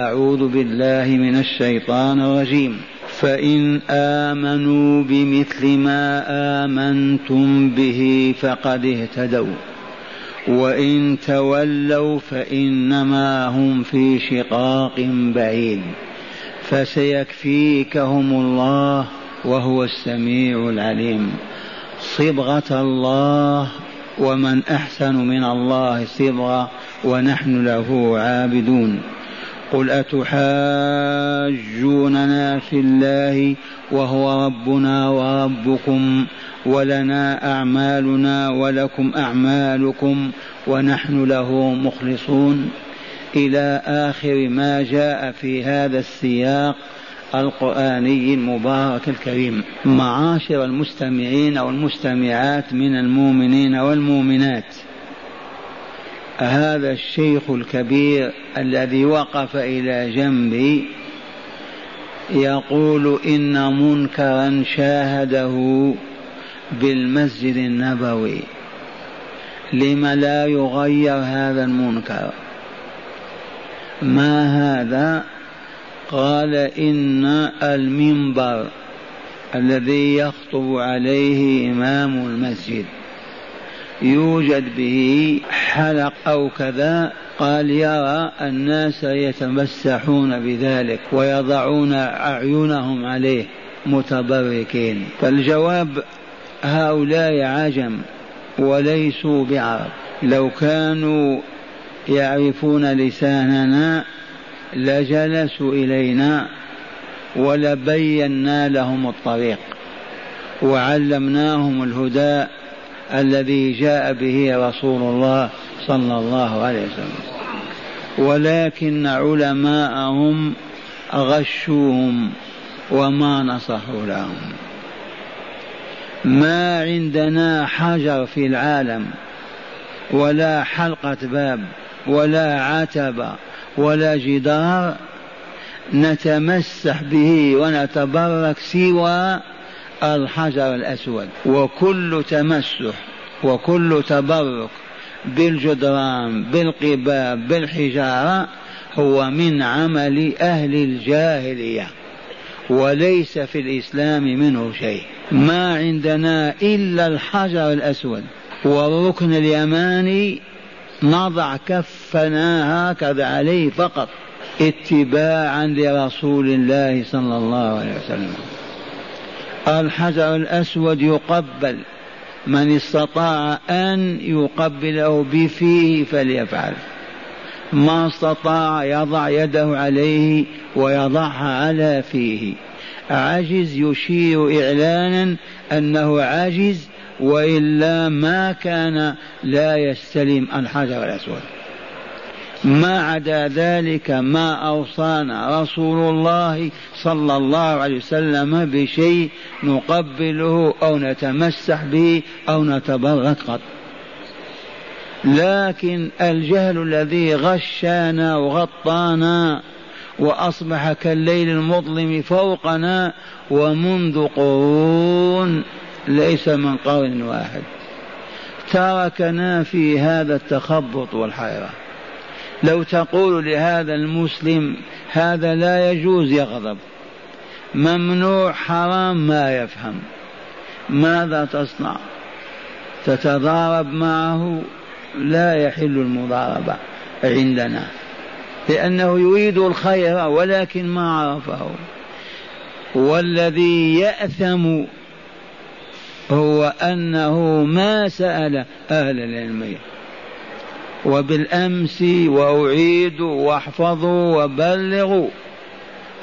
أعوذ بالله من الشيطان الرجيم. فإن آمنوا بمثل ما آمنتم به فقد اهتدوا. وإن تولوا فإنما هم في شقاق بعيد. فسيكفيكهم الله وهو السميع العليم. صبغة الله ومن أحسن من الله صبغة ونحن له عابدون. قل أتحاجوننا في الله وهو ربنا وربكم ولنا أعمالنا ولكم أعمالكم ونحن له مخلصون. إلى آخر ما جاء في هذا السياق القرآني المبارك الكريم. معاشر المستمعين والمستمعات من المؤمنين والمؤمنات. هذا الشيخ الكبير الذي وقف إلى جنبي يقول إن منكرا شاهده بالمسجد النبوي. لم لا يغير هذا المنكر؟ ما هذا؟ قال إن المنبر الذي يخطب عليه إمام المسجد. يوجد به حلق أو كذا قال يرى الناس يتمسحون بذلك ويضعون أعينهم عليه متبركين. فالجواب هؤلاء عجم وليسوا بعرب. لو كانوا يعرفون لساننا لجلسوا إلينا ولبينا لهم الطريق وعلمناهم الهدى الذي جاء به رسول الله صلى الله عليه وسلم. ولكن علماءهم غشوهم وما نصحوا لهم. ما عندنا حجر في العالم ولا حلقة باب ولا عتبة ولا جدار نتمسح به ونتبرك سوى الحجر الأسود. وكل تمسح وكل تبرك بالجدران بالقباب بالحجارة هو من عمل أهل الجاهلية وليس في الإسلام منه شيء. ما عندنا إلا الحجر الأسود والركن اليماني نضع كفنا هكذا عليه فقط اتباعا لرسول الله صلى الله عليه وسلم. الحجر الأسود يقبل. من استطاع أن يقبله بفيه فليفعل. ما استطاع يضع يده عليه ويضعها على فيه. عجز يشير إعلانا أنه عاجز وإلا ما كان لا يستلم الحجر الأسود. ما عدا ذلك ما أوصانا رسول الله صلى الله عليه وسلم بشيء نقبله أو نتمسح به أو نتبرك. قط لكن الجهل الذي غشانا وغطانا وأصبح كالليل المظلم فوقنا ومنذ قرون ليس من قرن واحد. تركنا في هذا التخبط والحيرة. لو تقول لهذا المسلم هذا لا يجوز يغضب ممنوع حرام ما يفهم. ماذا تصنع؟ تتضارب معه؟ لا يحل المضاربة عندنا. لأنه يريد الخير ولكن ما عرفه. والذي يأثم هو أنه ما سأل أهل العلم. وبالأمس وأعيد واحفظوا وبلغوا.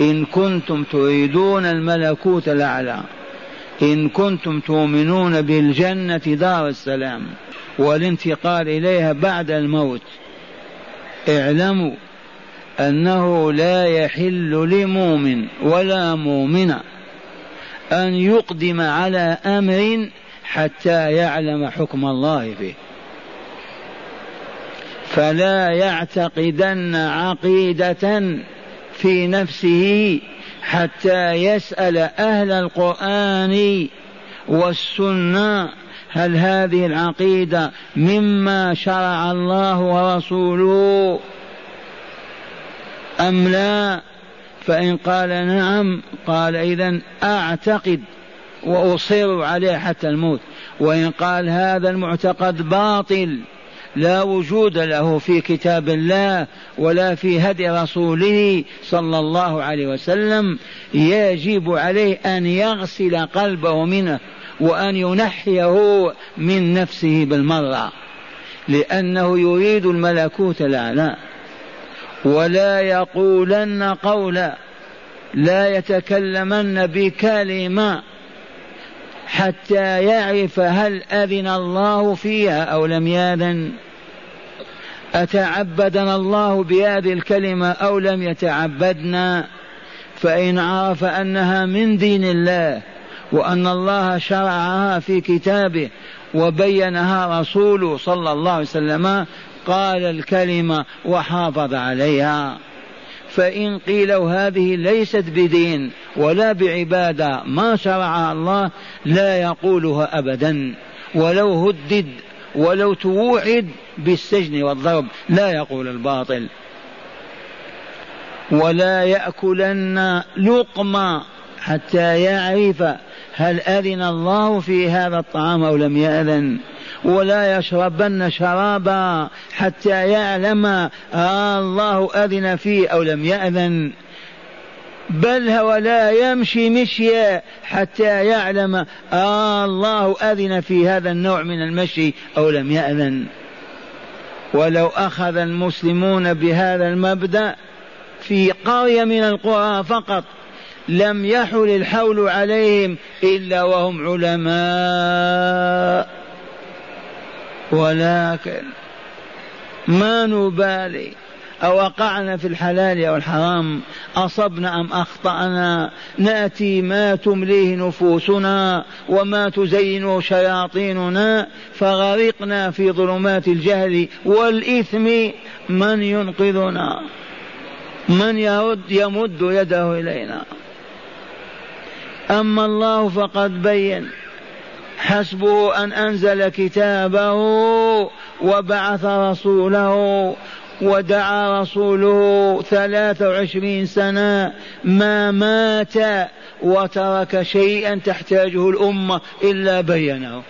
إن كنتم تريدون الملكوت الأعلى. إن كنتم تؤمنون بالجنة دار السلام والانتقال إليها بعد الموت. اعلموا أنه لا يحل لمؤمن ولا مؤمنة أن يقدم على أمر حتى يعلم حكم الله فيه. فلا يعتقدن عقيدة في نفسه حتى يسأل أهل القرآن والسنة هل هذه العقيدة مما شرع الله ورسوله أم لا؟ فإن قال نعم قال إذا أعتقد وأصر عليه حتى الموت. وإن قال هذا المعتقد باطل لا وجود له في كتاب الله ولا في هدي رسوله صلى الله عليه وسلم. يجب عليه أن يغسل قلبه منه وأن ينحيه من نفسه بالمرة لأنه يريد الملكوت الأعلى. ولا يقولن قولا لا يتكلمن بكلمة. حتى يعرف هل أذن الله فيها أو لم يأذن. أتعبدنا الله بهذه الكلمة أو لم يتعبدنا؟ فإن عرف أنها من دين الله وأن الله شرعها في كتابه وبينها رسوله صلى الله عليه وسلم قال الكلمة وحافظ عليها. فإن قيل هذه ليست بدين ولا بعبادة ما شرعها الله لا يقولها أبدا. ولو هدد ولو توعد بالسجن والضرب لا يقول الباطل. ولا يأكلن لقمة حتى يعرف هل أذن الله في هذا الطعام أو لم يأذن. ولا يشربن شرابا حتى يعلم آه الله أذن فيه أو لم يأذن. بل ولا يمشي مشيا حتى يعلم آه الله أذن في هذا النوع من المشي أو لم يأذن. ولو أخذ المسلمون بهذا المبدأ في قرية من القرى فقط لم يحل الحول عليهم إلا وهم علماء. ولكن ما نبالي أوقعنا في الحلال أو الحرام أصبنا أم أخطأنا؟ نأتي ما تمليه نفوسنا وما تزينه شياطيننا فغرقنا في ظلمات الجهل والإثم. من ينقذنا؟ من يرد يمد يده إلينا؟ أما الله فقد بين. حسبه أن أنزل كتابه وبعث رسوله ودعا رسوله ثلاث وعشرين سنة ما مات وترك شيئا تحتاجه الأمة إلا بينه.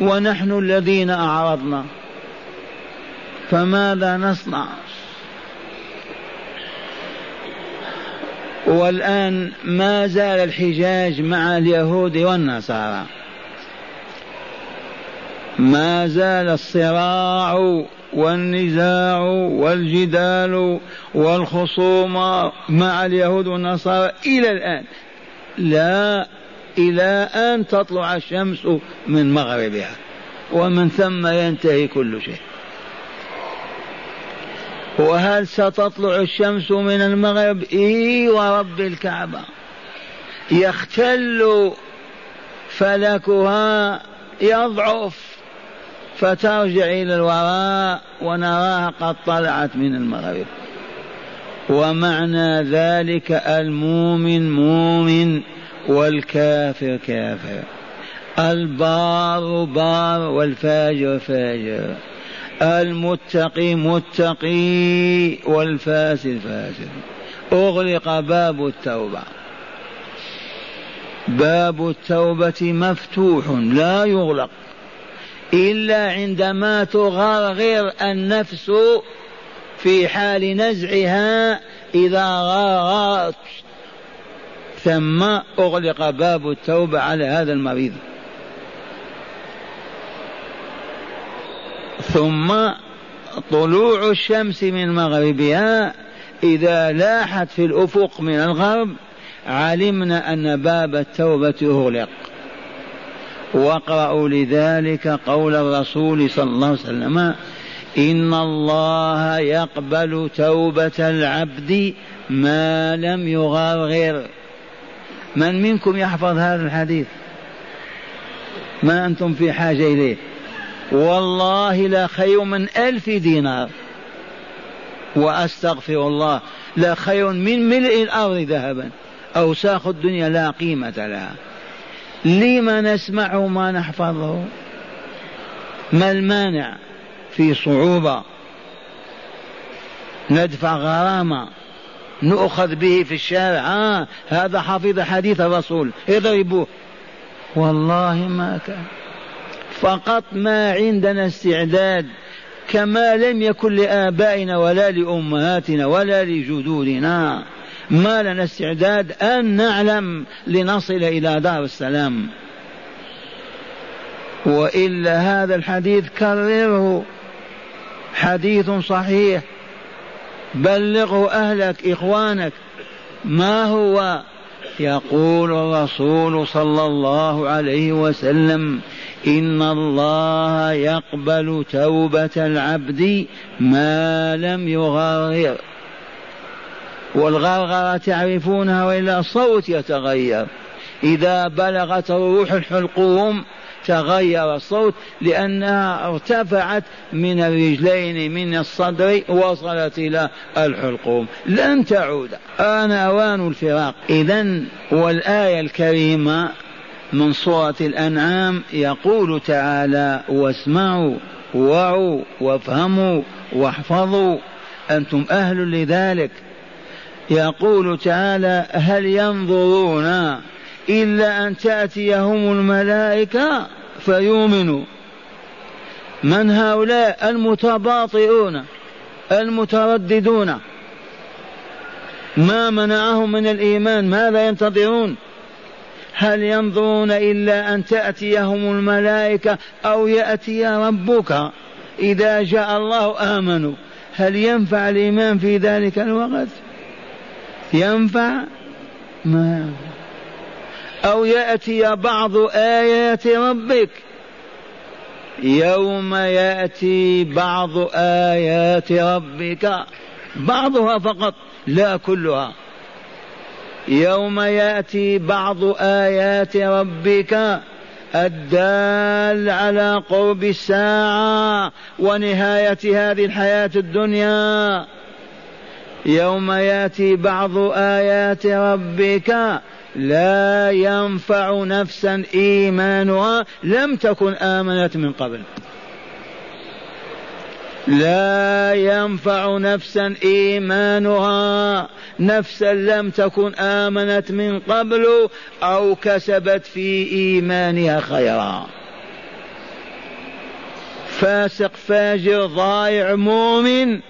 ونحن الذين أعرضنا. فماذا نصنع؟ والآن ما زال الحجاج مع اليهود والنصارى. ما زال الصراع والنزاع والجدال والخصومة مع اليهود والنصارى إلى الآن. لا إلى أن تطلع الشمس من مغربها. ومن ثم ينتهي كل شيء. وهل ستطلع الشمس من المغرب؟ إي ورب الكعبة. يختل فلكها يضعف. فترجع إلى الوراء ونراها قد طلعت من المغرب. ومعنى ذلك المؤمن مؤمن والكافر كافر. البار بار والفاجر فاجر. المتقي متقي والفاسد فاسد. أغلق باب التوبة. باب التوبة مفتوح لا يغلق. إلا عندما تغرغر النفس في حال نزعها إذا غرغرت. ثم أغلق باب التوبة على هذا المريض. ثم طلوع الشمس من مغربها إذا لاحت في الأفق من الغرب علمنا أن باب التوبة أغلق. واقرأوا لذلك قول الرسول صلى الله عليه وسلم إن الله يقبل توبة العبد ما لم يغرغر من منكم يحفظ هذا الحديث؟ ما أنتم في حاجة إليه؟ والله لا خير من ألف دينار. وأستغفر الله لا خير من ملء الأرض ذهبا. أوساخ الدنيا لا قيمة لها. لما نسمعه ما نحفظه؟ ما المانع في صعوبة ندفع غرامة نؤخذ به في الشارع؟ آه هذا حفظ حديث الرسول. اضربوه. والله ما كان. فقط ما عندنا استعداد كما لم يكن لآبائنا ولا لأمهاتنا ولا لجدودنا. ما لنا استعداد أن نعلم لنصل إلى دار السلام. وإلا هذا الحديث كرره. حديث صحيح. بلغه أهلك إخوانك. ما هو؟ يقول الرسول صلى الله عليه وسلم إن الله يقبل توبة العبد ما لم يغرر والغرغرة تعرفونها وإلا الصوت يتغير. إذا بلغت الروح الحلقوم تغير الصوت لأنها ارتفعت من الرجلين من الصدر وصلت إلى الحلقوم. لن تعود. آن أوان الفراق. إذا والآية الكريمة من سورة الأنعام يقول تعالى واسمعوا وعوا وافهموا واحفظوا أنتم أهل لذلك. يقول تعالى هل ينظرون إلا أن تأتيهم الملائكة فيؤمنوا. من هؤلاء المتباطئون المترددون؟ ما منعهم من الإيمان؟ ماذا ينتظرون؟ هل ينظرون إلا أن تأتيهم الملائكة أو يأتي ربك؟ إذا جاء الله آمنوا. هل ينفع الإيمان في ذلك الوقت؟ ينفع ما أو يأتي بعض آيات ربك. يوم يأتي بعض آيات ربك بعضها فقط لا كلها. يوم يأتي بعض آيات ربك الدال على قرب الساعة ونهاية هذه الحياة الدنيا. يوم يأتي بعض آيات ربك لا ينفع نفسا إيمانها لم تكن آمنت من قبل. لا ينفع نفسا إيمانها نفسا لم تكن آمنت من قبل أو كسبت في إيمانها خيرا. فاسق فاجر ضايع مؤمن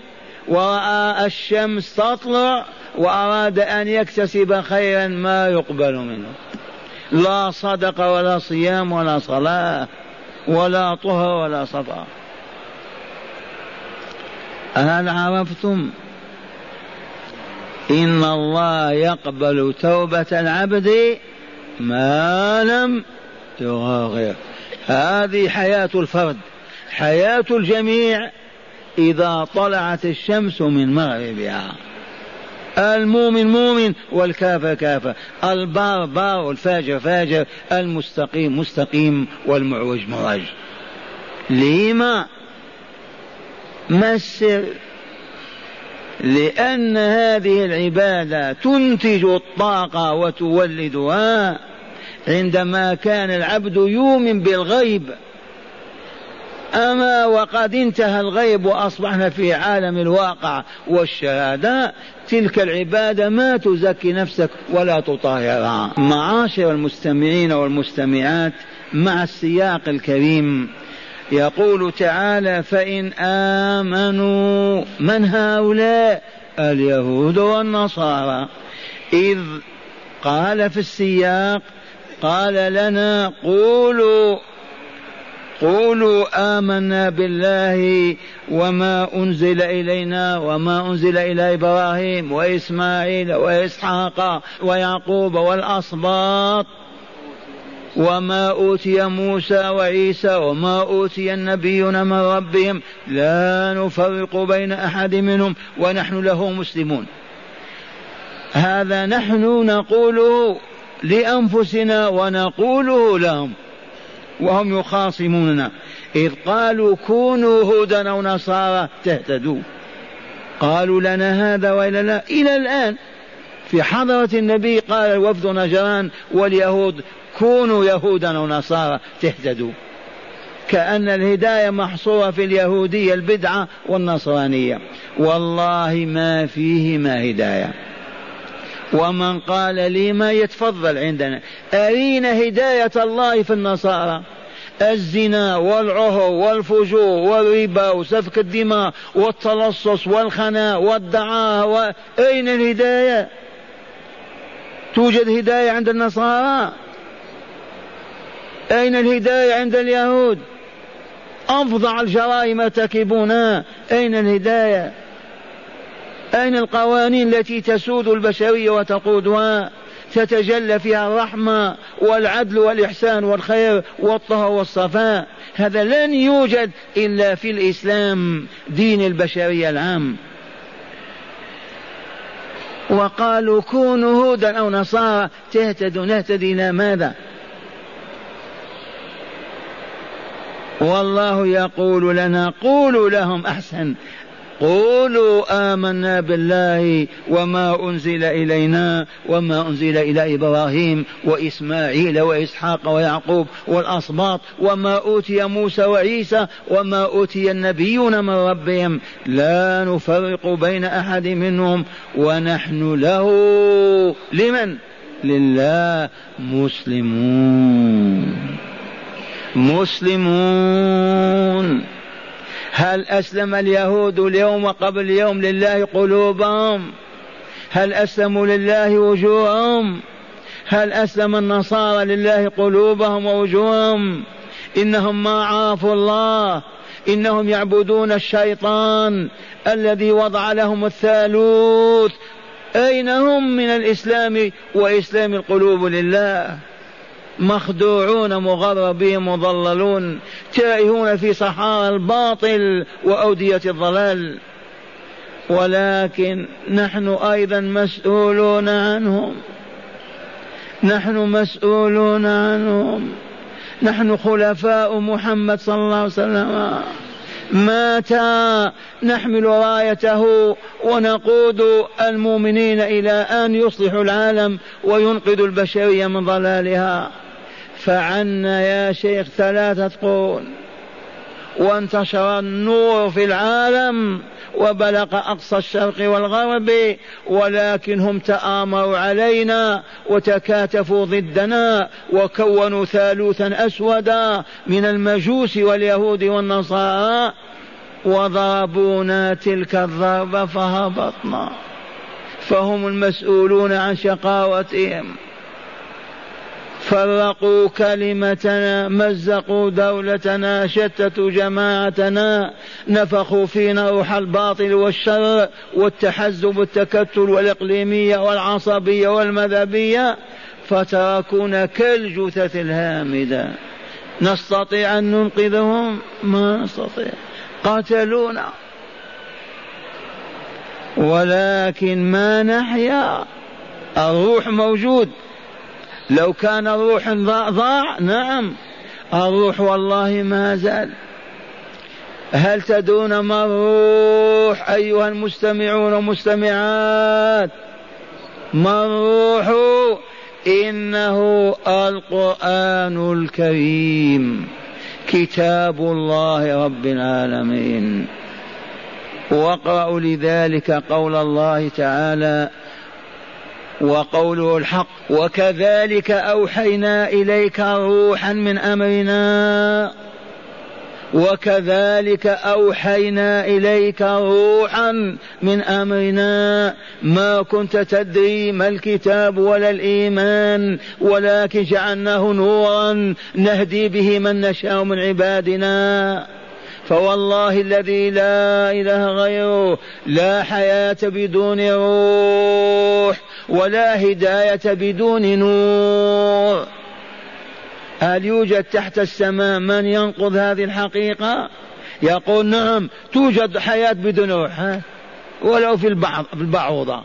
ورأى الشمس تطلع وأراد أن يكتسب خيرا ما يقبل منه. لا صدق ولا صيام ولا صلاة ولا طهر ولا صفا هل عرفتم إن الله يقبل توبة العبد ما لم يغرغر هذه حياة الفرد حياة الجميع. إذا طلعت الشمس من مغربها. المؤمن مؤمن والكافر كافر. البار بار والفاجر فاجر. المستقيم مستقيم والمعوج معوج. لما ما السر لأن هذه العبادة تنتج الطاقة وتولدها. عندما كان العبد يؤمن بالغيب أما وقد انتهى الغيب وأصبحنا في عالم الواقع والشهادة تلك العبادة ما تزكي نفسك ولا تطهرها. معاشر المستمعين والمستمعات مع السياق الكريم يقول تعالى فإن آمنوا من هؤلاء؟ اليهود والنصارى. إذ قال في السياق قال لنا قولوا قولوا آمنا بالله وما أنزل إلينا وما أنزل إلى إبراهيم وإسماعيل وإسحاق ويعقوب والأسباط وما أوتي موسى وعيسى وما أوتي النبيون من ربهم لا نفرق بين أحد منهم ونحن له مسلمون. هذا نحن نقوله لأنفسنا ونقوله لهم. وهم يخاصموننا. إذ قالوا كونوا هودا أو نصارى تهتدوا. قالوا لنا هذا وإلا لا إلى الآن. في حضرة النبي قال وفد نجران واليهود كونوا يهودا أو نصارى تهتدوا. كأن الهداية محصورة في اليهودية البدعة والنصرانية. والله ما فيهما هداية. ومن قال لي ما يتفضل عندنا. أرينا هداية الله في النصارى. الزنا والعهر والفجور والربا وسفك الدماء والتلصص والخناء والدعاء و... أين الهداية؟ توجد هداية عند النصارى؟ أين الهداية عند اليهود؟ أفظع الجرائم ارتكبونها أين الهداية؟ أين القوانين التي تسود البشرية وتقودها؟ تتجلى فيها الرحمة والعدل والإحسان والخير والطهر والصفاء. هذا لن يوجد إلا في الإسلام دين البشرية العام. وقالوا كونوا هودا أو نصارى تهتدوا نهتدي إلى ماذا؟ والله يقول لنا قولوا لهم أحسن. قولوا آمنا بالله وما أنزل إلينا وما أنزل إلى إبراهيم وإسماعيل وإسحاق ويعقوب والأسباط وما أوتي موسى وعيسى وما أوتي النبيون من ربهم لا نفرق بين أحد منهم ونحن له لمن؟ لله مسلمون. مسلمون. هل أسلم اليهود اليوم قبل اليوم لله قلوبهم؟ هل أسلموا لله وجوههم؟ هل أسلم النصارى لله قلوبهم ووجوههم؟ إنهم ما عرفوا الله إنهم يعبدون الشيطان الذي وضع لهم الثالوث. أين هم من الإسلام وإسلام القلوب لله؟ مخدوعون مغربين مضللون. تائهون في صحارى الباطل وأودية الضلال. ولكن نحن أيضا مسؤولون عنهم. نحن مسؤولون عنهم. نحن خلفاء محمد صلى الله عليه وسلم. مات نحمل رايته ونقود المؤمنين إلى أن يصلحوا العالم وينقذوا البشرية من ضلالها. فعنا يا شيخ ثلاثة قرون وانتشر النور في العالم وبلغ أقصى الشرق والغرب ولكن هم تآمروا علينا وتكاتفوا ضدنا وكونوا ثالوثا أسودا من المجوس واليهود والنصارى وضربونا تلك الضربة فهبطنا فهم المسؤولون عن شقاوتهم. فرقوا كلمتنا مزقوا دولتنا شتتوا جماعتنا نفخوا فينا روح الباطل والشر والتحزب والتكتل والإقليمية والعصبية والمذهبية فتركونا كالجثث الهامدة. نستطيع أن ننقذهم؟ ما نستطيع. قتلونا ولكن ما نحيا الروح موجود. لو كان الروح ضاع نعم. الروح والله ما زال. هل تدون ما الروح أيها المستمعون والمستمعات؟ ما الروح؟ إنه القرآن الكريم. كتاب الله رب العالمين. واقرأوا لذلك قول الله تعالى وقوله الحق وكذلك أوحينا إليك روحا من أمرنا وكذلك أوحينا إليك روحا من أمرنا. ما كنت تدري ما الكتاب ولا الإيمان ولكن جعلناه نورا نهدي به من نشاء من عبادنا. فوالله الذي لا إله غيره لا حياة بدون روح ولا هداية بدون نور. هل يوجد تحت السماء من ينقض هذه الحقيقة؟ يقول نعم توجد حياة بدون روح ها؟ ولو في البعض في البعوضة.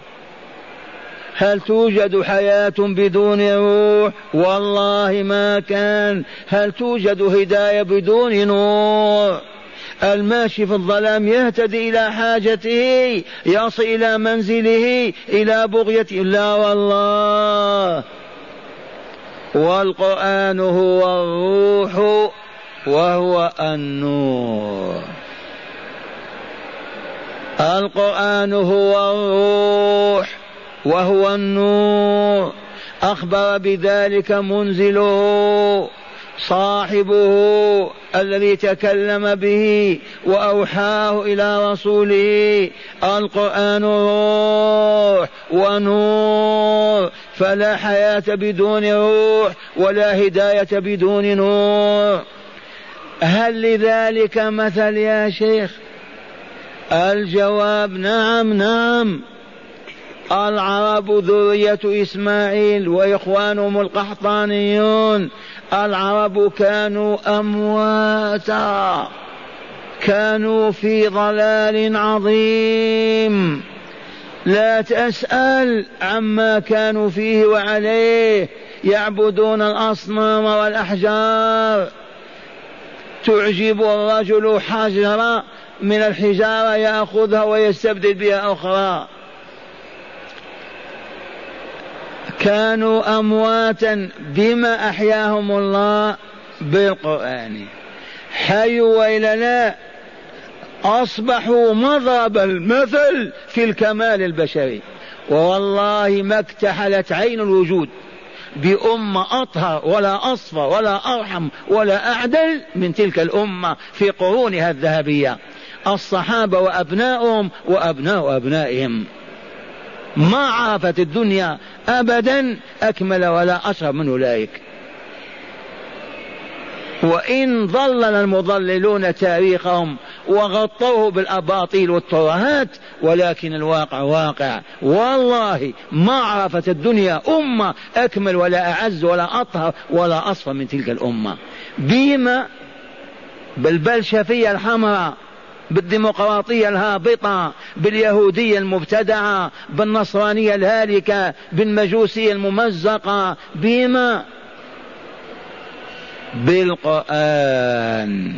هل توجد حياة بدون روح؟ والله ما كان. هل توجد هداية بدون نور؟ الماشي في الظلام يهتدي إلى حاجته يصل إلى منزله إلى بغيته لا والله. والقرآن هو الروح وهو النور. القرآن هو الروح وهو النور. أخبر بذلك منزله. صاحبه الذي تكلم به وأوحاه إلى رسوله القرآن روح ونور فلا حياة بدون روح ولا هداية بدون نور. هل لذلك مثل يا شيخ؟ الجواب نعم نعم. العرب ذرية إسماعيل وإخوانهم القحطانيون العرب كانوا أمواتا. كانوا في ضلال عظيم. لا تسأل عما كانوا فيه وعليه. يعبدون الأصنام والأحجار. تعجب الرجل حجرا من الحجارة يأخذها ويستبدل بها أخرى. كانوا أمواتا بما أحياهم الله بالقرآن. حيوا وإلا لا أصبحوا مضرب المثل في الكمال البشري. والله ما اكتحلت عين الوجود بأمة أطهر ولا أصفى ولا أرحم ولا أعدل من تلك الأمة في قرونها الذهبية. الصحابة وأبناؤهم وأبناء أبنائهم. ما عرفت الدنيا أبدا أكمل ولا أشرف من أولئك. وإن ضلل المضللون تاريخهم وغطوه بالأباطيل والترهات ولكن الواقع واقع. والله ما عرفت الدنيا أمة أكمل ولا أعز ولا أطهر ولا أصفى من تلك الأمة. بما بالبلشفية الحمراء. بالديمقراطية الهابطة باليهودية المبتدعة بالنصرانية الهالكة بالمجوسية الممزقة بما؟ بالقرآن.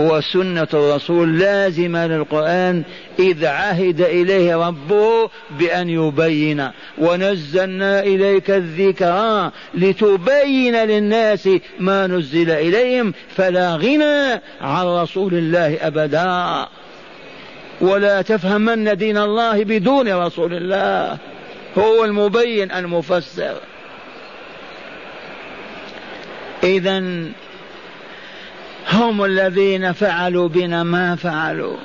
وسنة الرسول لازمة للقرآن إذ عهد إليه ربه بأن يبين. ونزلنا إليك الذكرى لتبين للناس ما نزل إليهم فلا غنى عن رسول الله أبدا. ولا تفهمن دين الله بدون رسول الله. هو المبين المفسر. إذا هم الذين فعلوا بنا ما فعلوا.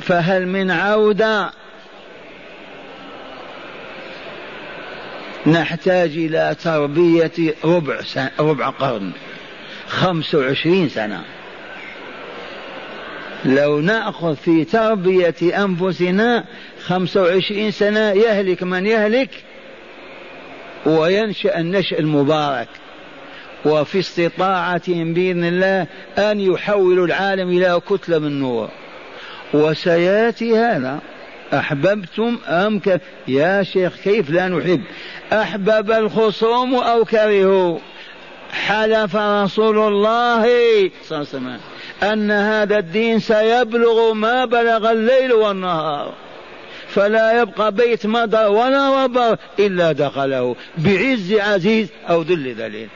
فهل من عودة نحتاج إلى تربية ربع, سنة ربع قرن خمس وعشرين سنة. لو نأخذ في تربية أنفسنا خمس وعشرين سنة يهلك من يهلك وينشأ النشأ المبارك. وفي استطاعتهم بإذن الله أن يحولوا العالم إلى كتلة من نور. وسيأتي هذا. أحببتم أم ك... يا شيخ كيف لا نحب؟ أحبب الخصوم أو كرهوا؟ حلف رسول الله صلى الله عليه وسلم أن هذا الدين سيبلغ ما بلغ الليل والنهار. فلا يبقى بيت مدر ولا وبر إلا دخله بعز عزيز أو ذل ذليل.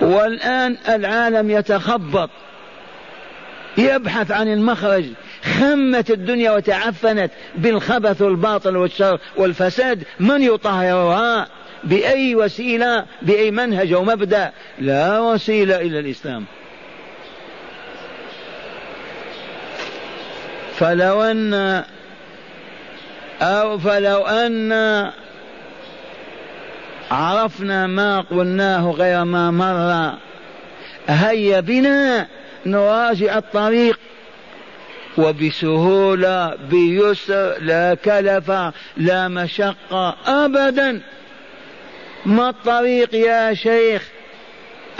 والآن العالم يتخبط. يبحث عن المخرج. خمت الدنيا وتعفنت بالخبث والباطل والشر والفساد. من يطهرها؟ بأي وسيلة؟ بأي منهج ومبدأ لا وسيلة إلا الإسلام. فلو أن أو فلو أن عرفنا ما قلناه غير ما مر. هيا بنا نراجع الطريق. وبسهولة بيسر لا كلف لا مشقة أبدا. ما الطريق يا شيخ؟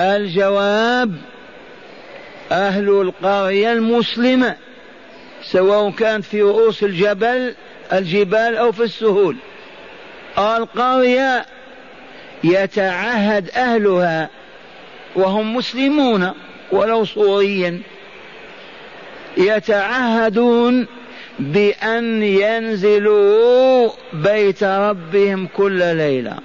الجواب أهل القرية المسلمة سواء كانت في رؤوس الجبل الجبال أو في السهول. القرية يتعهد أهلها وهم مسلمون ولو صوريا. يتعهدون بأن ينزلوا بيت ربهم كل ليلة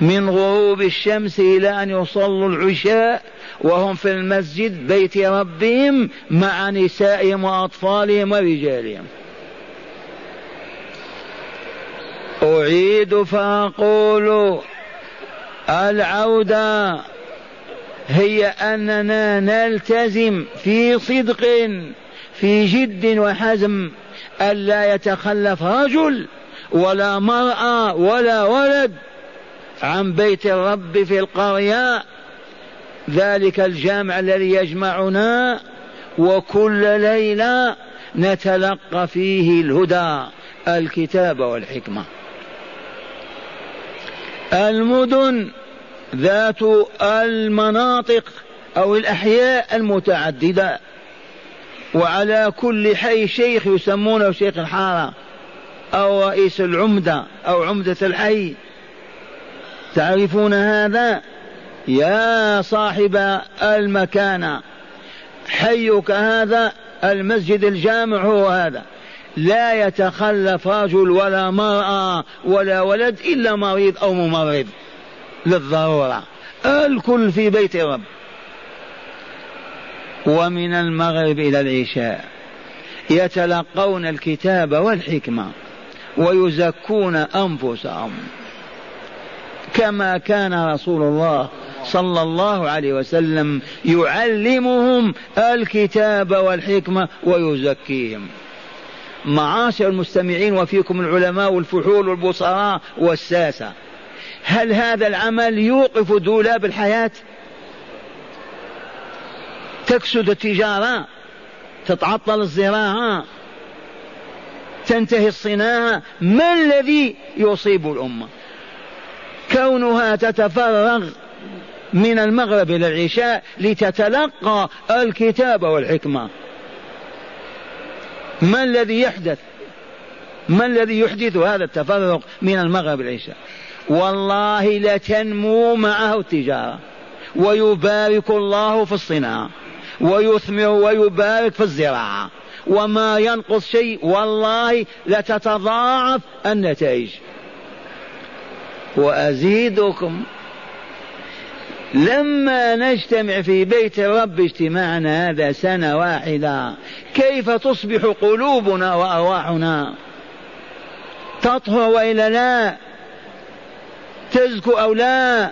من غروب الشمس إلى أن يصلوا العشاء وهم في المسجد بيت ربهم مع نسائهم وأطفالهم ورجالهم. أعيد فأقول العودة هي أننا نلتزم في صدق في جد وحزم ألا يتخلف رجل ولا مرأة ولا ولد عن بيت الرب في القرية. ذلك الجامع الذي يجمعنا وكل ليلة نتلقى فيه الهدى الكتاب والحكمة. المدن ذات المناطق أو الأحياء المتعددة. وعلى كل حي شيخ يسمونه شيخ الحارة أو رئيس العمدة أو عمدة الحي. تعرفون هذا؟ يا صاحب المكان حيك هذا المسجد الجامع هو هذا. لا يتخلف رجل ولا مرأة ولا ولد إلا مريض أو ممرض. للضرورة. الكل في بيت رب. ومن المغرب إلى العشاء. يتلقون الكتاب والحكمة. ويزكون أنفسهم. كما كان رسول الله صلى الله عليه وسلم يعلمهم الكتاب والحكمة ويزكيهم. معاشر المستمعين وفيكم العلماء والفحول والبصراء والساسة. هل هذا العمل يوقف دولاب الحياة؟ تكسد التجارة تتعطل الزراعة تنتهي الصناعة. ما الذي يصيب الأمة؟ كونها تتفرغ من المغرب إلى العشاء لتتلقى الكتاب والحكمة. ما الذي يحدث؟ ما الذي يحدث هذا التفرق من المغرب العشاء؟ والله لتنمو معه التجارة. ويبارك الله في الصناعة ويثمر ويبارك في الزراعة. وما ينقص شيء والله لتتضاعف النتائج. وأزيدكم. لما نجتمع في بيت الرب اجتماعنا هذا سنة واحدة كيف تصبح قلوبنا وأرواحنا؟ تطهر وإلا لا؟ تزكو أو لا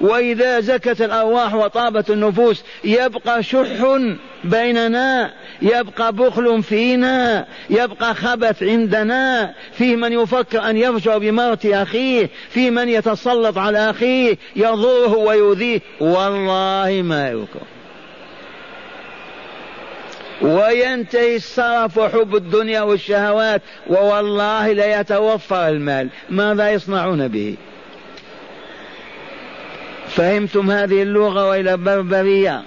وإذا زكت الأرواح وطابت النفوس يبقى شح بيننا يبقى بخل فينا يبقى خبث عندنا. في من يفكر أن يفجر بموت أخيه في من يتسلط على أخيه يضره ويؤذيه. والله ما يكون وينتهي السرف وحب الدنيا والشهوات ووالله لا يتوفر المال. ماذا يصنعون به؟ فهمتم هذه اللغة وإلى بربرية.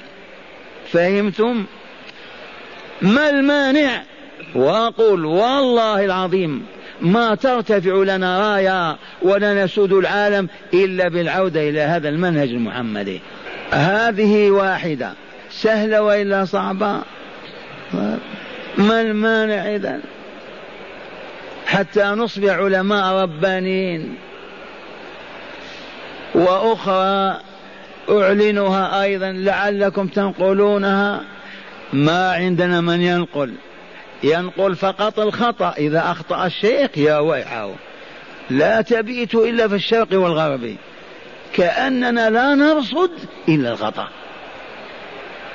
فهمتم؟ ما المانع؟ وأقول والله العظيم ما ترتفع لنا راية ولا نسود العالم إلا بالعودة إلى هذا المنهج المحمدي. هذه واحدة. سهلة وإلا صعبة؟ ما المانع إذا حتى نصبح علماء ربانيين. وأخرى أعلنها أيضا لعلكم تنقلونها. ما عندنا من ينقل. ينقل فقط الخطأ. إذا أخطأ الشيخ يا ويحه. لا تبيت إلا في الشرق والغرب. كأننا لا نرصد إلا الخطأ.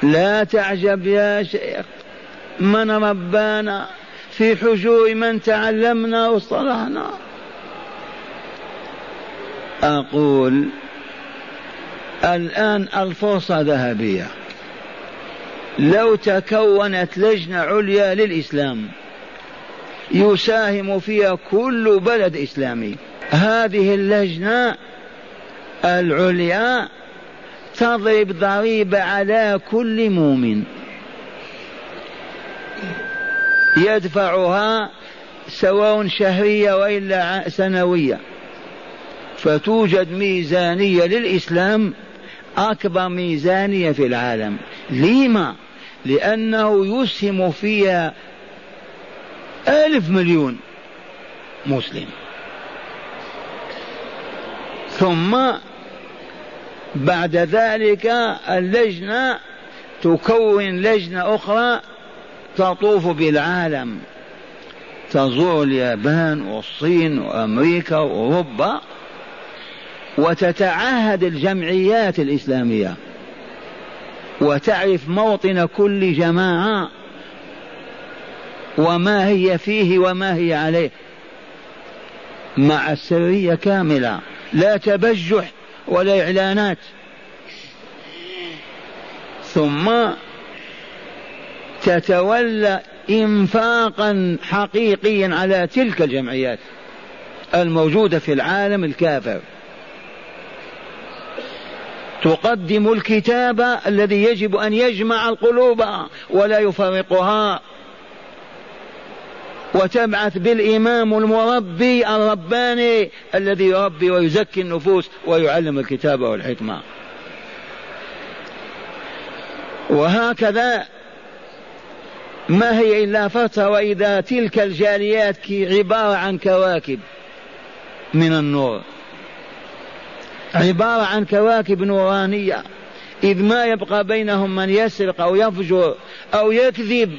لا تعجب يا شيخ. من ربانا في حجور من تعلمنا واصطلحنا أقول الآن الفرصة ذهبية. لو تكونت لجنة عليا للإسلام يساهم فيها كل بلد إسلامي. هذه اللجنة العليا تضرب ضريبة على كل مؤمن. يدفعها سواء شهرية وإلا سنوية. فتوجد ميزانية للإسلام أكبر ميزانية في العالم. لما؟ لأنه يسهم فيها ألف مليون مسلم. ثم بعد ذلك اللجنة تكون لجنة أخرى تطوف بالعالم. تزور اليابان والصين وأمريكا وأوروبا. وتتعهد الجمعيات الإسلامية وتعرف موطن كل جماعة وما هي فيه وما هي عليه مع السرية كاملة. لا تبجح ولا إعلانات. ثم تتولى انفاقا حقيقيا على تلك الجمعيات الموجودة في العالم الكافر. تقدم الكتاب الذي يجب أن يجمع القلوب ولا يفرقها. وتبعث بالإمام المربي الرباني الذي يربي ويزكي النفوس ويعلم الكتاب والحكمة. وهكذا ما هي إلا فترة وإذا تلك الجاليات عبارة عن كواكب من النور. عبارة عن كواكب نورانية إذ ما يبقى بينهم من يسرق أو يفجر أو يكذب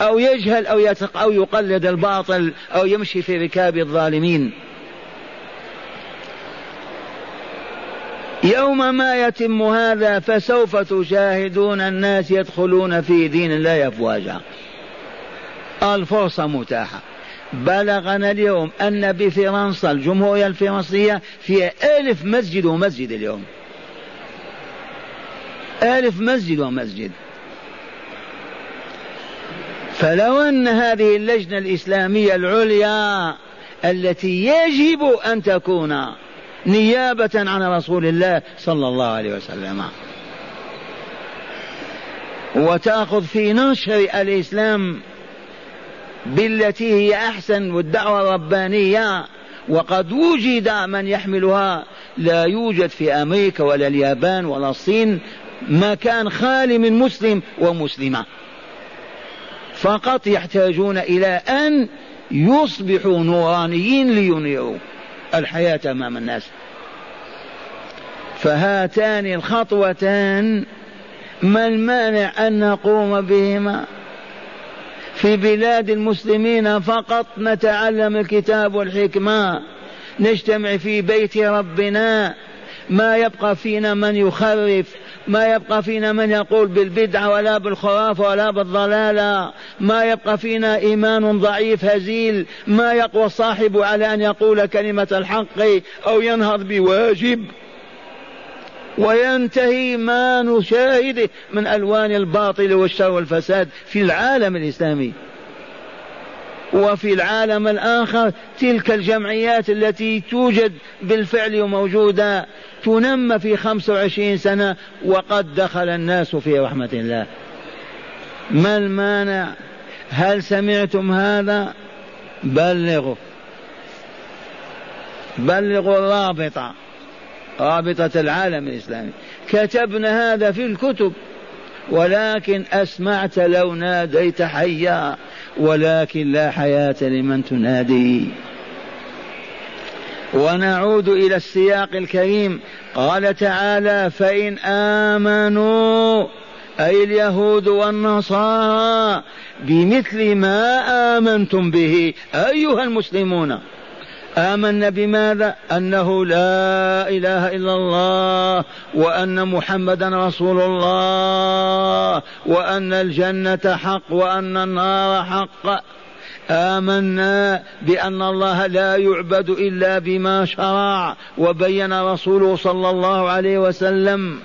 أو يجهل أو يتق أو يقلد الباطل أو يمشي في ركاب الظالمين. يوم ما يتم هذا فسوف تشاهدون الناس يدخلون في دين الله أفواجا. الفرصة متاحة. بلغنا اليوم أن بفرنسا الجمهورية الفرنسية فيها ألف مسجد ومسجد اليوم. ألف مسجد ومسجد. فلو أن هذه اللجنة الإسلامية العليا التي يجب أن تكون نيابة عن رسول الله صلى الله عليه وسلم. وتأخذ في نشر الإسلام بالتي هي أحسن والدعوة الربانية وقد وجد من يحملها. لا يوجد في أمريكا ولا اليابان ولا الصين مكان خالي من مسلم ومسلمة. فقط يحتاجون إلى أن يصبحوا نورانيين لينيروا الحياة أمام الناس. فهاتان الخطوتان. ما المانع أن نقوم بهما؟ في بلاد المسلمين فقط نتعلم الكتاب والحكمة. نجتمع في بيت ربنا. ما يبقى فينا من يخرف ما يبقى فينا من يقول بالبدعة ولا بالخرافة ولا بالضلالة. ما يبقى فينا إيمان ضعيف هزيل. ما يقوى الصاحب على أن يقول كلمة الحق أو ينهض بواجب. وينتهي ما نشاهده من ألوان الباطل والشر والفساد في العالم الإسلامي. وفي العالم الآخر تلك الجمعيات التي توجد بالفعل وموجودة تنمى في خمس وعشرين سنة وقد دخل الناس في رحمة الله. ما المانع؟ هل سمعتم هذا؟ بلغوا. بلغوا الرابطة. رابطة العالم الإسلامي. كتبنا هذا في الكتب ولكن أسمعت لو ناديت حيا ولكن لا حياة لمن تنادي. ونعود إلى السياق الكريم. قال تعالى فإن آمنوا أي اليهود والنصارى بمثل ما آمنتم به أيها المسلمون. آمنا بماذا؟ أنه لا إله إلا الله وأن محمدا رسول الله وأن الجنة حق وأن النار حق آمنا بأن الله لا يعبد إلا بما شرع وبين رسوله صلى الله عليه وسلم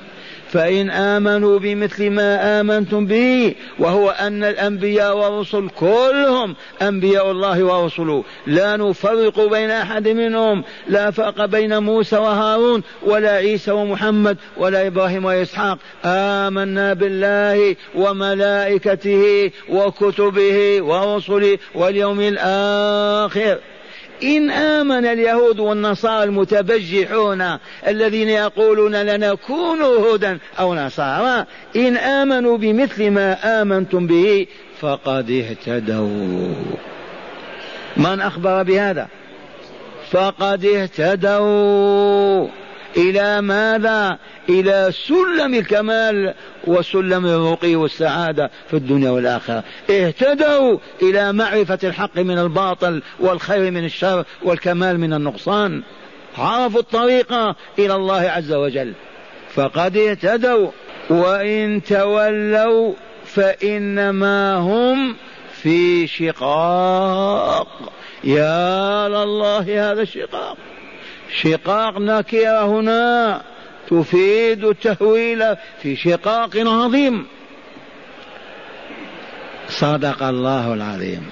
فإن آمنوا بمثل ما آمنتم به وهو أن الأنبياء والرسل كلهم أنبياء الله ورسله لا نفرق بين أحد منهم لا فرق بين موسى وهارون ولا عيسى ومحمد ولا إبراهيم وإسحاق. آمنا بالله وملائكته وكتبه ورسله واليوم الآخر. إن آمن اليهود والنصارى المتبجحون الذين يقولون لنكون هدى أو نصارى إن آمنوا بمثل ما آمنتم به فقد اهتدوا. من أخبر بهذا؟ فقد اهتدوا. إلى ماذا؟ إلى سلم الكمال وسلم الرقي والسعادة في الدنيا والآخرة. اهتدوا إلى معرفة الحق من الباطل والخير من الشر والكمال من النقصان. عرفوا الطريق إلى الله عز وجل. فقد اهتدوا. وإن تولوا فإنما هم في شقاق. يا لله هذا الشقاق. شقاق نكرة هنا تفيد التهويل في شقاق عظيم. صدق الله العظيم.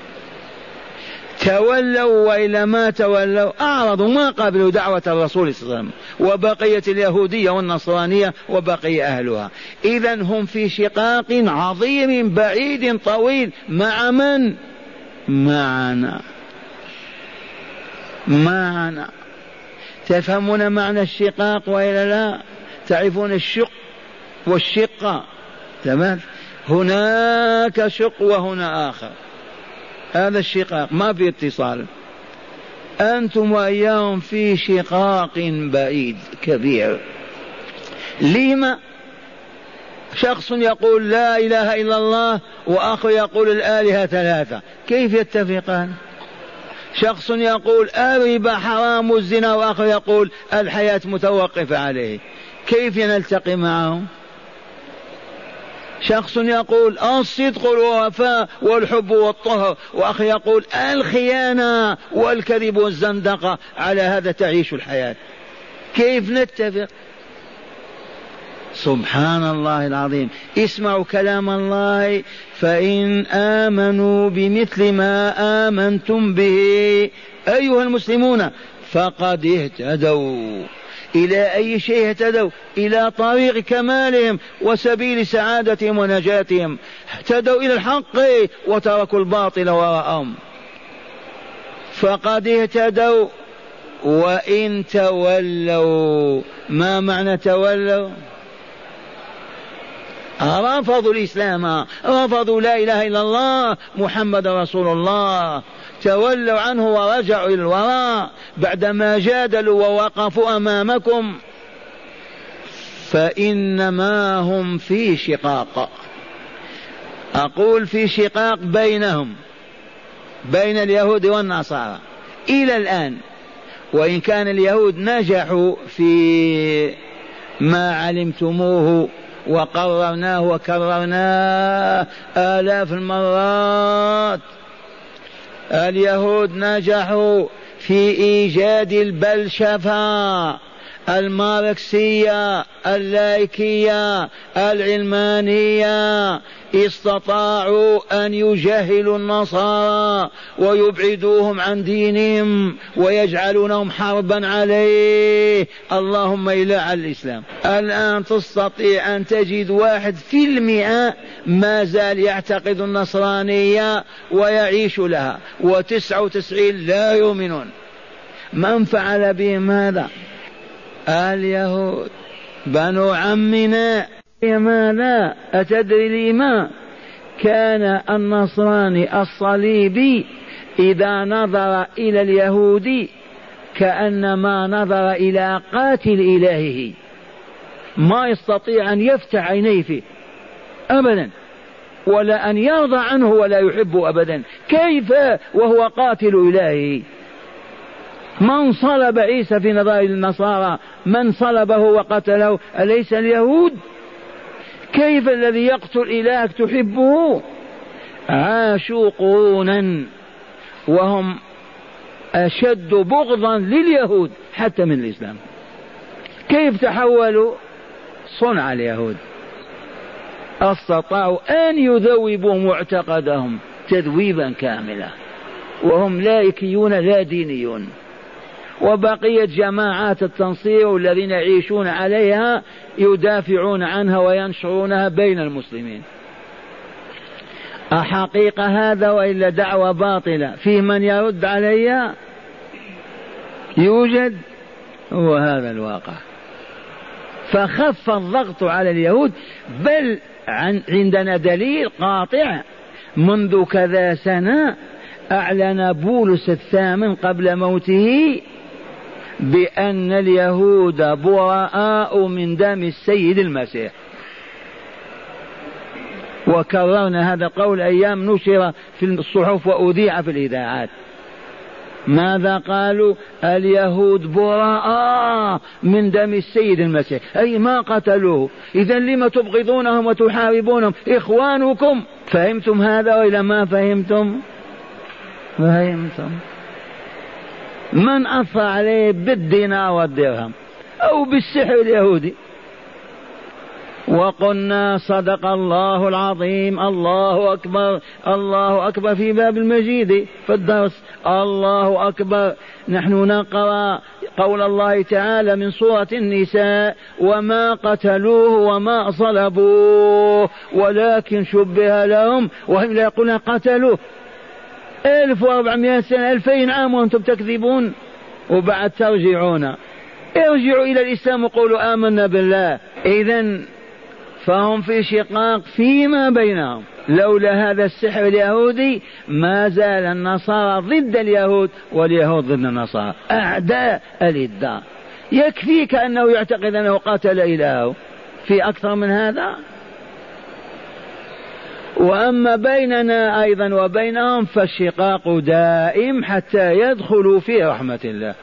تولوا وإلا ما تولوا. أعرضوا ما قبلوا دعوة الرسول صلى الله عليه وسلم وبقية اليهودية والنصرانية وبقي أهلها. إذا هم في شقاق عظيم بعيد طويل. مع من؟ معنا. معنا. تفهمون معنى الشقاق وإلا لا؟ تعرفون الشق والشقة؟ تمام؟ هناك شق وهنا آخر. هذا الشقاق ما في اتصال. أنتم وإياهم في شقاق بعيد كبير. لما شخص يقول لا إله إلا الله واخر يقول الآلهة ثلاثة كيف يتفقان؟ شخص يقول الربا حرام الزنا واخر يقول الحياة متوقفة عليه. كيف نلتقي معهم؟ شخص يقول الصدق والوفاء والحب والطهر واخر يقول الخيانة والكذب والزندقة على هذا تعيش الحياة. كيف نتفق؟ سبحان الله العظيم. اسمعوا كلام الله. فإن آمنوا بمثل ما آمنتم به أيها المسلمون فقد اهتدوا. إلى أي شيء اهتدوا؟ إلى طريق كمالهم وسبيل سعادتهم ونجاتهم. اهتدوا إلى الحق وتركوا الباطل وراءهم. فقد اهتدوا. وإن تولوا ما معنى تولوا؟ رفضوا الإسلام رفضوا لا إله إلا الله محمد رسول الله. تولوا عنه ورجعوا إلى الوراء. بعدما جادلوا ووقفوا أمامكم فإنما هم في شقاق. أقول في شقاق بينهم بين اليهود والنصارى. إلى الآن وإن كان اليهود نجحوا في ما علمتموه وقررناه وكررناه آلاف المرات. اليهود نجحوا في إيجاد البلشفة الماركسية اللايكية العلمانية استطاعوا أن يجهلوا النصارى ويبعدوهم عن دينهم ويجعلونهم حربا عليه. اللهم إلا على الإسلام. الآن تستطيع أن تجد واحد في المئة ما زال يعتقد النصرانية ويعيش لها. وتسعة وتسعين لا يؤمنون. من فعل بهم هذا؟ اليهود. بنو عمنا. ماذا؟ أتدري لما؟ كان النصراني الصليبي إذا نظر إلى اليهودي كأنما نظر إلى قاتل إلهه. ما يستطيع أن يفتح عينيه فيه. أبدا. ولا أن يرضى عنه ولا يحبه أبدا. كيف؟ وهو قاتل إلهه من صلب عيسى في نظر النصارى؟ من صلبه وقتله؟ أليس اليهود؟ كيف الذي يقتل إلهك تحبه؟ عاشوا قرونا وهم أشد بغضا لليهود حتى من الإسلام. كيف تحولوا؟ صنع اليهود. أستطاعوا أن يذوبوا معتقدهم تذويبا كاملا وهم لايكيون لا دينيون. وبقية جماعات التنصير الذين يعيشون عليها يدافعون عنها وينشرونها بين المسلمين. أحقيقة هذا وإلا دعوة باطلة؟ فيه من يرد علي؟ يوجد هو هذا الواقع. فخف الضغط على اليهود بل عندنا دليل قاطع. منذ كذا سنة أعلن بولس الثامن قبل موته بأن اليهود براء من دم السيد المسيح. وكررنا هذا القول أيام نشر في الصحف وأذيع في الإذاعات. ماذا قالوا؟ اليهود براء من دم السيد المسيح. أي ما قتلوه. إذا لم تبغضونهم وتحاربونهم؟ إخوانكم. فهمتم هذا وإلا ما فهمتم؟ فهمتم. من أثر عليه بالدينار والدرهم أو بالسحر اليهودي. وقلنا صدق الله العظيم الله أكبر الله أكبر في باب المجيد في الدرس. الله أكبر. نحن نقرأ قول الله تعالى من سورة النساء وما قتلوه وما صلبوه ولكن شبه لهم. وهم لا يقولون قتلوه. ألف وأربعمائة سنة ألفين عام وأنتم تكذبون. وبعد ترجعون ارجعوا إلى الإسلام وقولوا آمنا بالله. إذا فهم في شقاق فيما بينهم. لولا هذا السحر اليهودي ما زال النصارى ضد اليهود واليهود ضد النصارى. أعداء الإداء يكفيك أنه يعتقد أنه قتل إلهه. في أكثر من هذا؟ وأما بيننا أيضا وبينهم فالشقاق دائم حتى يدخلوا في رحمة الله.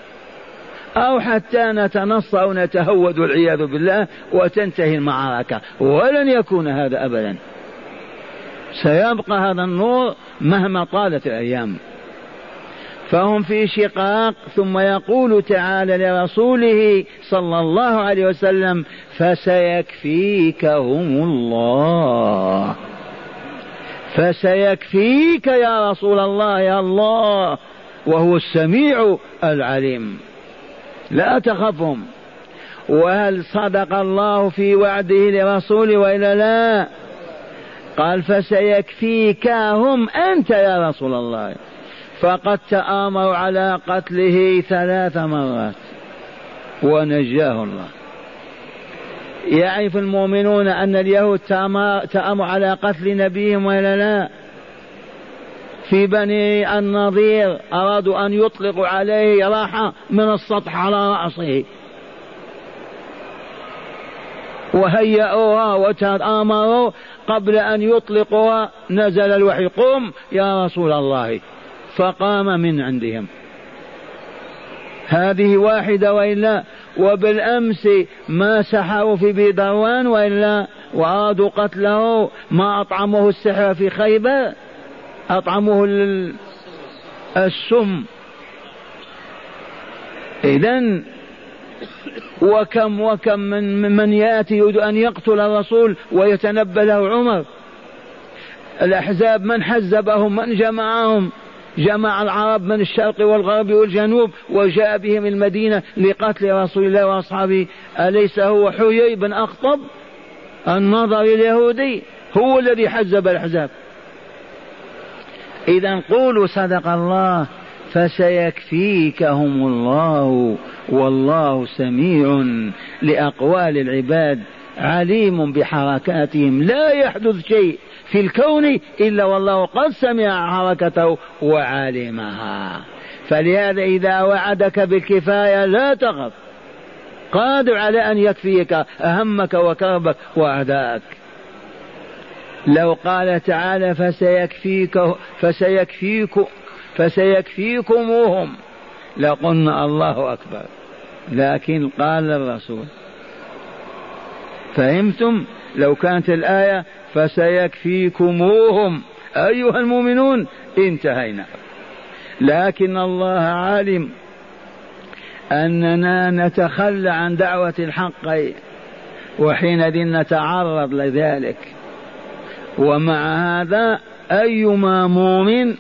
أو حتى نتنص أو نتهود والعياذ بالله وتنتهي المعركة. ولن يكون هذا أبدا. سيبقى هذا النور مهما طالت الأيام. فهم في شقاق ثم يقول تعالى لرسوله صلى الله عليه وسلم فسيكفيكهم الله. فسيكفيك يا رسول الله يا الله. وهو السميع العليم. لا تخفهم. وهل صدق الله في وعده لرسوله وإلا لا؟ قال فسيكفيكهم أنت يا رسول الله. فقد تآمروا على قتله ثلاث مرات. ونجاه الله. يعرف المؤمنون أن اليهود تأمروا على قتل نبيهم ولا لا؟ في بني النضير أرادوا أن يطلقوا عليه راحة من السطح على رأسه. وهيئوها وتآمروا قبل أن يطلقوها نزل الوحي قم يا رسول الله. فقام من عندهم. هذه واحدة وإلا وبالأمس ما سحروا في بيضروان وإلا وأرادوا قتله ما أطعمه السحر في خيبر أطعمه السم. إذا وكم وكم من من يأتي يريد أن يقتل الرسول ويتنبى له عمر. الأحزاب من حزبهم من جمعهم جمع العرب من الشرق والغرب والجنوب وجاء بهم المدينة لقتل رسول الله وأصحابه. أليس هو حيي بن أخطب؟ النظر اليهودي هو الذي حزب الأحزاب. إذا قولوا صدق الله فسيكفيكهم الله والله سميع لأقوال العباد عليم بحركاتهم. لا يحدث شيء في الكون إلا والله قد سمع حركته وعلمها. فلهذا إذا وعدك بالكفاية لا تخف. قادر على أن يكفيك أهمك وكربك وأعداءك لو قال تعالى فسيكفيك فسيكفيك فسيكفيكموهم. لقلنا الله أكبر. لكن قال الرسول فهمتم؟ لو كانت الآية فسيكفيكموهم. أيها المؤمنون انتهينا. لكن الله عالم أننا نتخلى عن دعوة الحق وحينئذ نتعرض لذلك. ومع هذا أيما مؤمن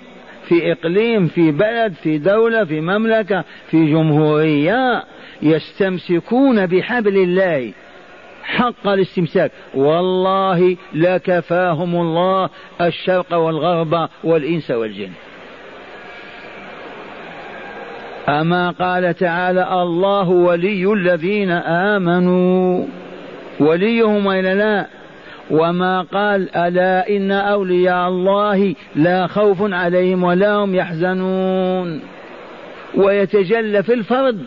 في إقليم في بلد في دولة في مملكة في جمهورية يستمسكون بحبل الله. حق الاستمساك. والله لكفاهم الله الشرق والغرب والإنس والجن. أما قال تعالى الله ولي الذين آمنوا. وليهم إلى لا؟ وما قال ألا إن أولياء الله لا خوف عليهم ولا هم يحزنون. ويتجلى في الفرد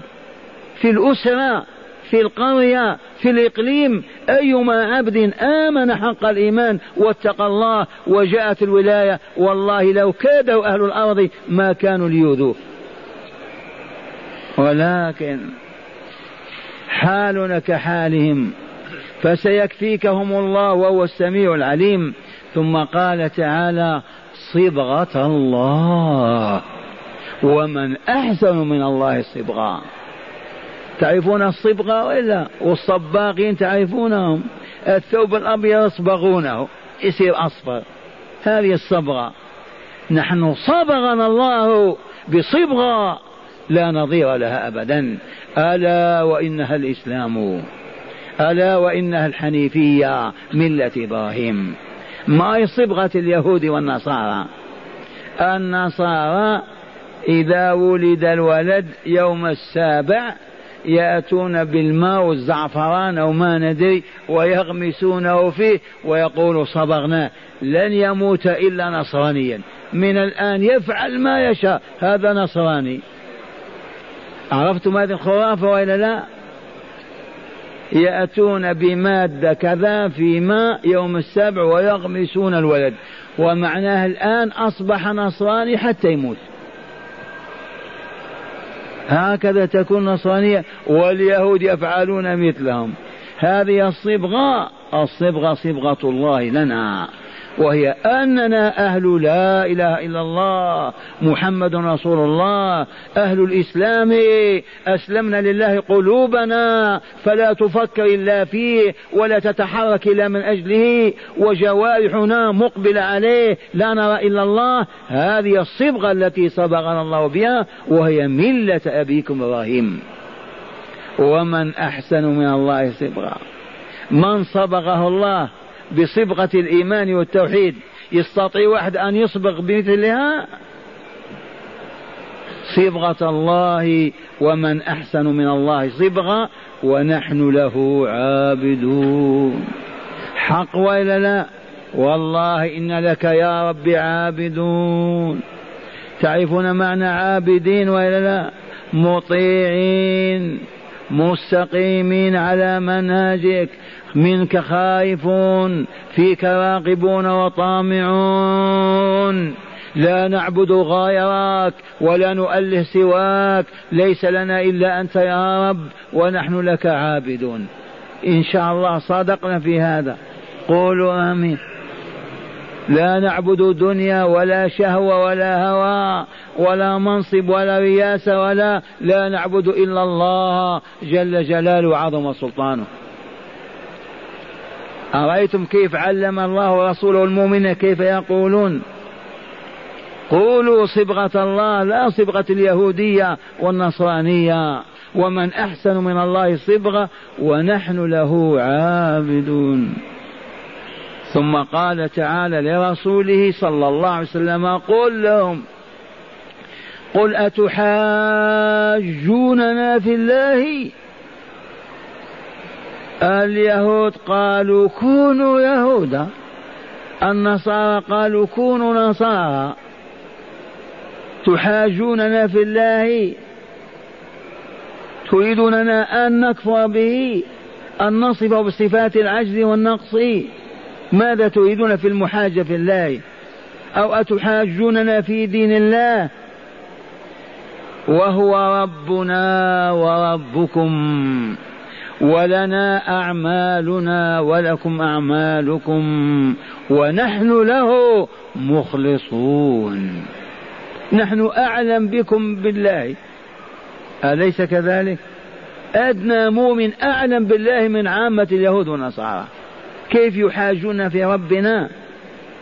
في الأسرة في القرية في الإقليم أيما عبد آمن حق الإيمان واتقى الله وجاءت الولاية والله لو كادوا أهل الأرض ما كانوا ليؤذوه. ولكن حالنا كحالهم فسيكفيكهم الله وهو السميع العليم. ثم قال تعالى صبغة الله ومن أحسن من الله صبغة تعرفون الصبغة وإلا؟ والصباغين تعرفونهم؟ الثوب الأبيض يصبغونه يصير أصفر. هذه الصبغة. نحن صبغنا الله بصبغة لا نظير لها أبدا. ألا وإنها الإسلام. ألا وإنها الحنيفية ملة إبراهيم. ما هي صبغة اليهود والنصارى؟ النصارى إذا ولد الولد يوم السابع يأتون بالماء والزعفران أو ما ندري ويغمسونه فيه ويقول صبغناه لن يموت إلا نصرانيا. من الآن يفعل ما يشاء هذا نصراني. عرفتم هذه الخرافة وإلا لا؟ يأتون بمادة كذا في ماء يوم السبع ويغمسون الولد. ومعناه الآن أصبح نصراني حتى يموت. هكذا تكون نصرانية واليهود يفعلون مثلهم. هذه الصبغة الصبغة صبغة الله لنا. وهي أننا أهل لا إله إلا الله محمد رسول الله أهل الإسلام أسلمنا لله قلوبنا فلا تفكر إلا فيه ولا تتحرك إلا من أجله وجوارحنا مقبلة عليه لا نرى إلا الله. هذه الصبغة التي صبغنا الله بها وهي ملة أبيكم إبراهيم. ومن أحسن من الله صبغة. من صبغه الله بصبغة الإيمان والتوحيد. يستطيع واحد أن يصبغ بمثلها؟ صبغة الله ومن أحسن من الله. صبغة ونحن له عابدون. حق وإلا لا؟ والله إن لك يا رب عابدون. تعرفون معنى عابدين وإلا لا؟ مطيعين. مستقيمين على منهجك. منك خائفون فيك راقبون وطامعون. لا نعبد غيرك ولا نؤله سواك. ليس لنا إلا أنت يا رب ونحن لك عابدون. إن شاء الله صادقنا في هذا. قولوا آمين. لا نعبد دنيا ولا شهوة ولا هوى ولا منصب ولا رياسة ولا لا نعبد إلا الله جل جلاله وعظم سلطانه. أرأيتم كيف علم الله رسوله المؤمن كيف يقولون؟ قولوا صبغة الله لا صبغة اليهودية والنصرانية. ومن أحسن من الله صبغة ونحن له عابدون. ثم قال تعالى لرسوله صلى الله عليه وسلم قل لهم قل أتحاجوننا في الله؟ اليهود قالوا كونوا يهودا النصارى قالوا كونوا نصارى تحاجوننا في الله؟ تريدوننا أن نكفر به أن نصفه بصفات العجز والنقص؟ ماذا تريدون في المحاجة في الله؟ أو أتحاجوننا في دين الله؟ وهو ربنا وربكم ولنا أعمالنا ولكم أعمالكم ونحن له مخلصون. نحن أعلم بكم بالله. أليس كذلك؟ أدنى مؤمن أعلم بالله من عامة اليهود والنصارى. كيف يحاجون في ربنا؟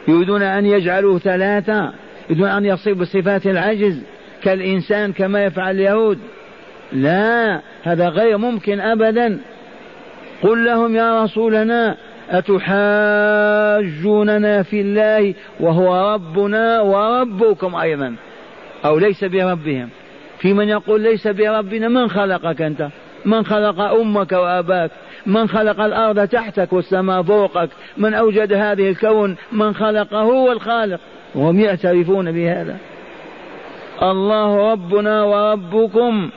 يريدون أن يجعلوه ثلاثة يريدون أن يصيب بصفات العجز كالإنسان كما يفعل اليهود. لا هذا غير ممكن أبدا. قل لهم يا رسولنا أتحاجوننا في الله وهو ربنا وربكم أيضا أو ليس بربهم. في من يقول ليس بربنا من خلقك أنت؟ من خلق أمك وأباك؟ من خلق الأرض تحتك والسماء فوقك من أوجد هذه الكون من خلقه هو الخالق. وهم يعترفون بهذا. الله ربنا وربكم.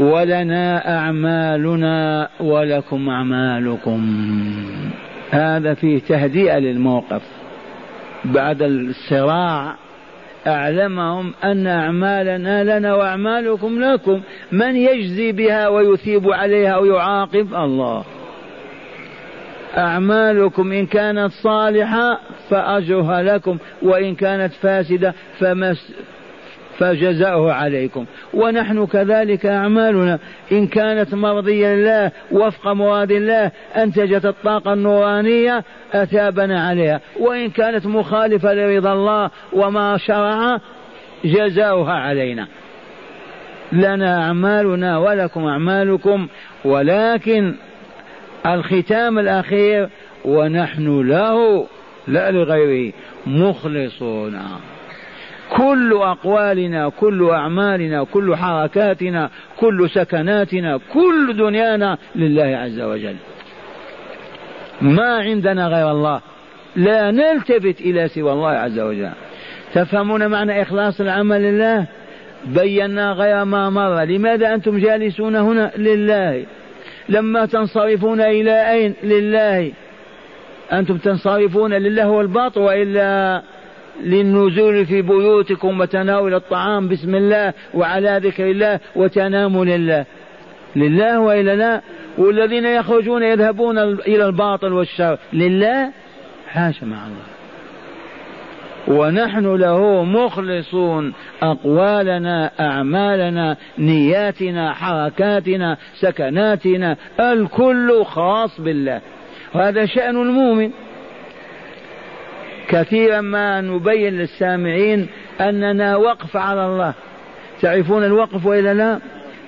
ولنا أعمالنا ولكم أعمالكم. هذا فيه تهدئة للموقف. بعد الصراع أعلمهم أن أعمالنا لنا وأعمالكم لكم. من يجزي بها ويثيب عليها ويعاقب الله. أعمالكم إن كانت صالحة فأجرها لكم وإن كانت فاسدة فمس فجزاؤه عليكم. ونحن كذلك أعمالنا إن كانت مرضية لله وفق مراد الله أنتجت الطاقة النورانية أثابنا عليها. وإن كانت مخالفة لرضا الله وما شرع جزاؤها علينا. لنا أعمالنا ولكم أعمالكم ولكن الختام الأخير ونحن له لا لغيره مخلصون. كل أقوالنا كل أعمالنا كل حركاتنا كل سكناتنا كل دنيانا لله عز وجل. ما عندنا غير الله. لا نلتفت إلى سوى الله عز وجل. تفهمون معنى إخلاص العمل لله؟ بينا غير ما مر. لماذا أنتم جالسون هنا؟ لله. لما تنصرفون إلى أين؟ لله. أنتم تنصرفون لله والباطل وإلا للنزول في بيوتكم وتناول الطعام بسم الله وعلى ذكر الله وتناموا لله. لله وإلا لا؟ والذين يخرجون يذهبون إلى الباطل والشر. لله؟ حاشا مع الله. ونحن له مخلصون أقوالنا أعمالنا نياتنا حركاتنا سكناتنا الكل خاص بالله. وهذا شأن المؤمن. كثيرا ما نبين للسامعين أننا وقف على الله. تعرفون الوقف وإلا لا؟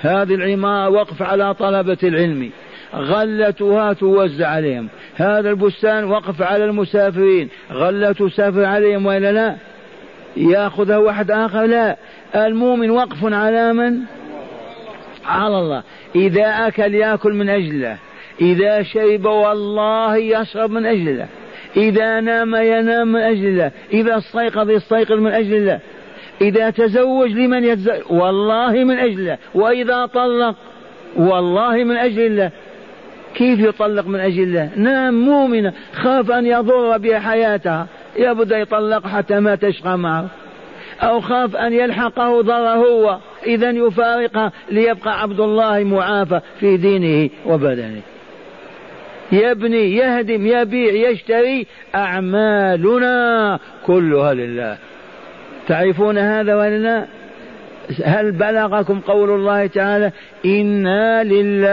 هذه العمارة وقف على طلبة العلم. غلتها توزع عليهم. هذا البستان وقف على المسافرين. غلة تسافر عليهم وإلا لا؟ ياخذها واحد آخر؟ لا. المؤمن وقف على من؟ على الله. إذا أكل يأكل من أجله. إذا شرب والله يشرب من أجل الله إذا نام ينام من أجل الله إذا استيقظ يستيقظ من أجل الله. إذا تزوج لمن يتزوج والله من أجل الله. وإذا طلق والله من أجل الله. كيف يطلق من أجل الله؟ نعم مؤمنة. خاف أن يضر بها حياتها. يبدأ يطلق حتى ما تشقى معه. أو خاف أن يلحقه ضر هو. إذا يفارقها ليبقى عبد الله معافى في دينه وبدنه. يبني يهدم يبيع يشتري أعمالنا كلها لله. تعرفون هذا ولا لا هل بلغكم قول الله تعالى إنا لله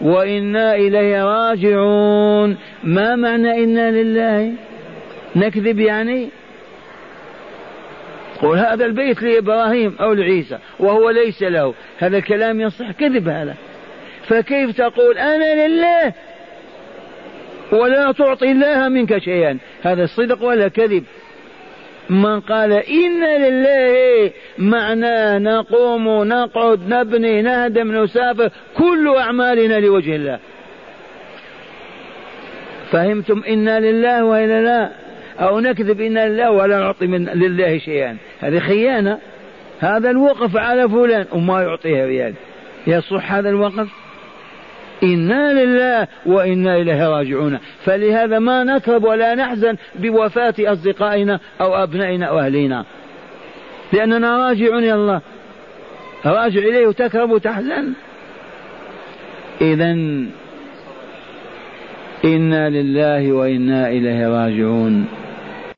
وإنا إليه راجعون؟ ما معنى إنا لله؟ نكذب يعني؟ قول هذا البيت لإبراهيم أو لعيسى وهو ليس له. هذا الكلام يصح كذب هذا. فكيف تقول أنا لله ولا تعطي الله منك شيئا؟ هذا الصدق ولا كذب؟ من قال إن لله معناه نقوم نقعد نبني نهدم نسافر كل أعمالنا لوجه الله. فهمتم إنا لله وإلا لا؟ أو نكذب إنا لله ولا نعطي من لله شيئا؟ هذه خيانة. هذا الوقف على فلان وما يعطيه ريال يصح هذا الوقف؟ إنا لله وإنا إليه راجعون. فلهذا ما نكرب ولا نحزن بوفاة أصدقائنا أو أبنائنا أو أهلنا لأننا راجعون إلى الله. راجع إليه وتكرب وتحزن. إذا إنا لله وإنا إليه راجعون.